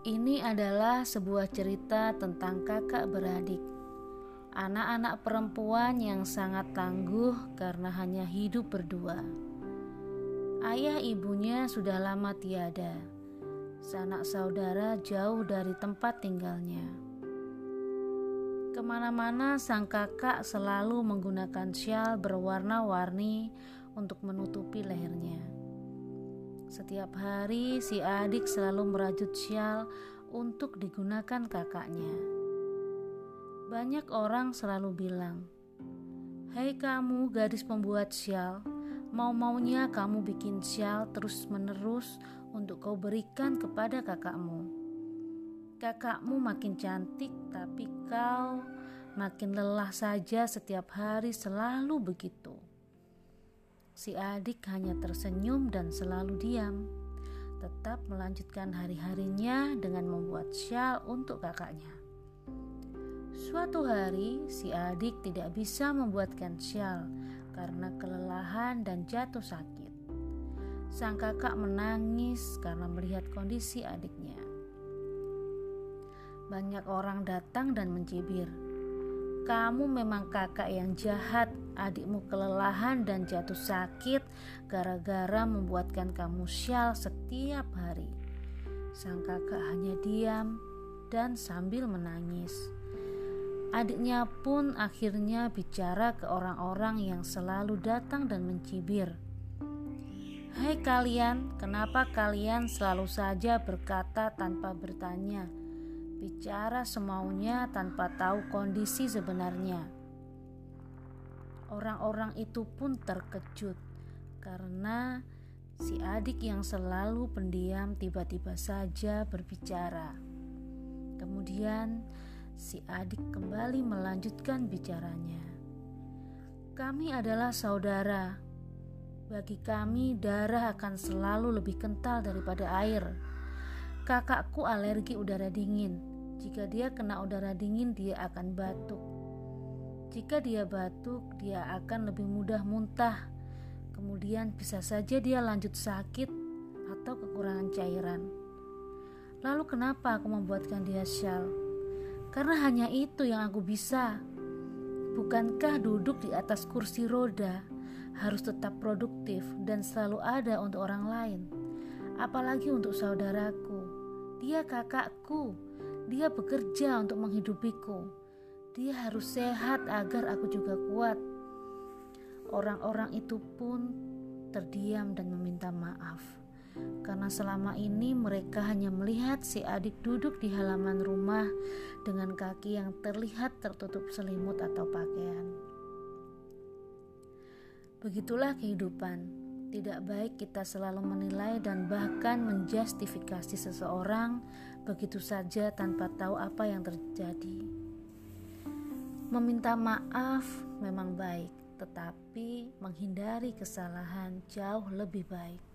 Ini adalah sebuah cerita tentang kakak beradik. Anak-anak perempuan yang sangat tangguh karena hanya hidup berdua. Ayah ibunya sudah lama tiada. Sanak saudara jauh dari tempat tinggalnya. Ke mana-mana sang kakak selalu menggunakan syal berwarna-warni untuk menutupi lehernya. Setiap hari si adik selalu merajut syal untuk digunakan kakaknya. Banyak orang selalu bilang, "Hei kamu gadis pembuat syal, mau-maunya kamu bikin syal terus-menerus untuk kau berikan kepada kakakmu. Kakakmu makin cantik, tapi kau makin lelah saja setiap hari selalu begitu." Si adik hanya tersenyum dan selalu diam, tetap melanjutkan hari-harinya dengan membuat syal untuk kakaknya. Suatu hari, si adik tidak bisa membuatkan syal karena kelelahan dan jatuh sakit. Sang kakak menangis karena melihat kondisi adiknya. Banyak orang datang dan mencibir kamu memang kakak yang jahat. Adikmu kelelahan dan jatuh sakit gara-gara membuatkan kamu syal setiap hari. Sang kakak hanya diam dan sambil menangis. Adiknya pun akhirnya bicara ke orang-orang yang selalu datang dan mencibir. Hai kalian, kenapa kalian selalu saja berkata tanpa bertanya? bicara semaunya tanpa tahu kondisi sebenarnya. Orang-orang itu pun terkejut karena si adik yang selalu pendiam tiba-tiba saja berbicara. Kemudian si adik kembali melanjutkan bicaranya. Kami adalah saudara. Bagi kami, darah akan selalu lebih kental daripada air. Kakakku alergi udara dingin. Jika dia kena udara dingin, dia akan batuk. Jika dia batuk, dia akan lebih mudah muntah. Kemudian bisa saja dia lanjut sakit atau kekurangan cairan. Lalu kenapa aku membuatkan dia syal? Karena hanya itu yang aku bisa. Bukankah duduk di atas kursi roda harus tetap produktif dan selalu ada untuk orang lain? Apalagi untuk saudaraku. Dia kakakku dia bekerja untuk menghidupiku. Dia harus sehat agar aku juga kuat. Orang-orang itu pun terdiam dan meminta maaf karena selama ini mereka hanya melihat si adik duduk di halaman rumah dengan kaki yang terlihat tertutup selimut atau pakaian. Begitulah kehidupan. Tidak baik kita selalu menilai dan bahkan menjustifikasi seseorang begitu saja tanpa tahu apa yang terjadi. Meminta maaf memang baik, tetapi menghindari kesalahan jauh lebih baik.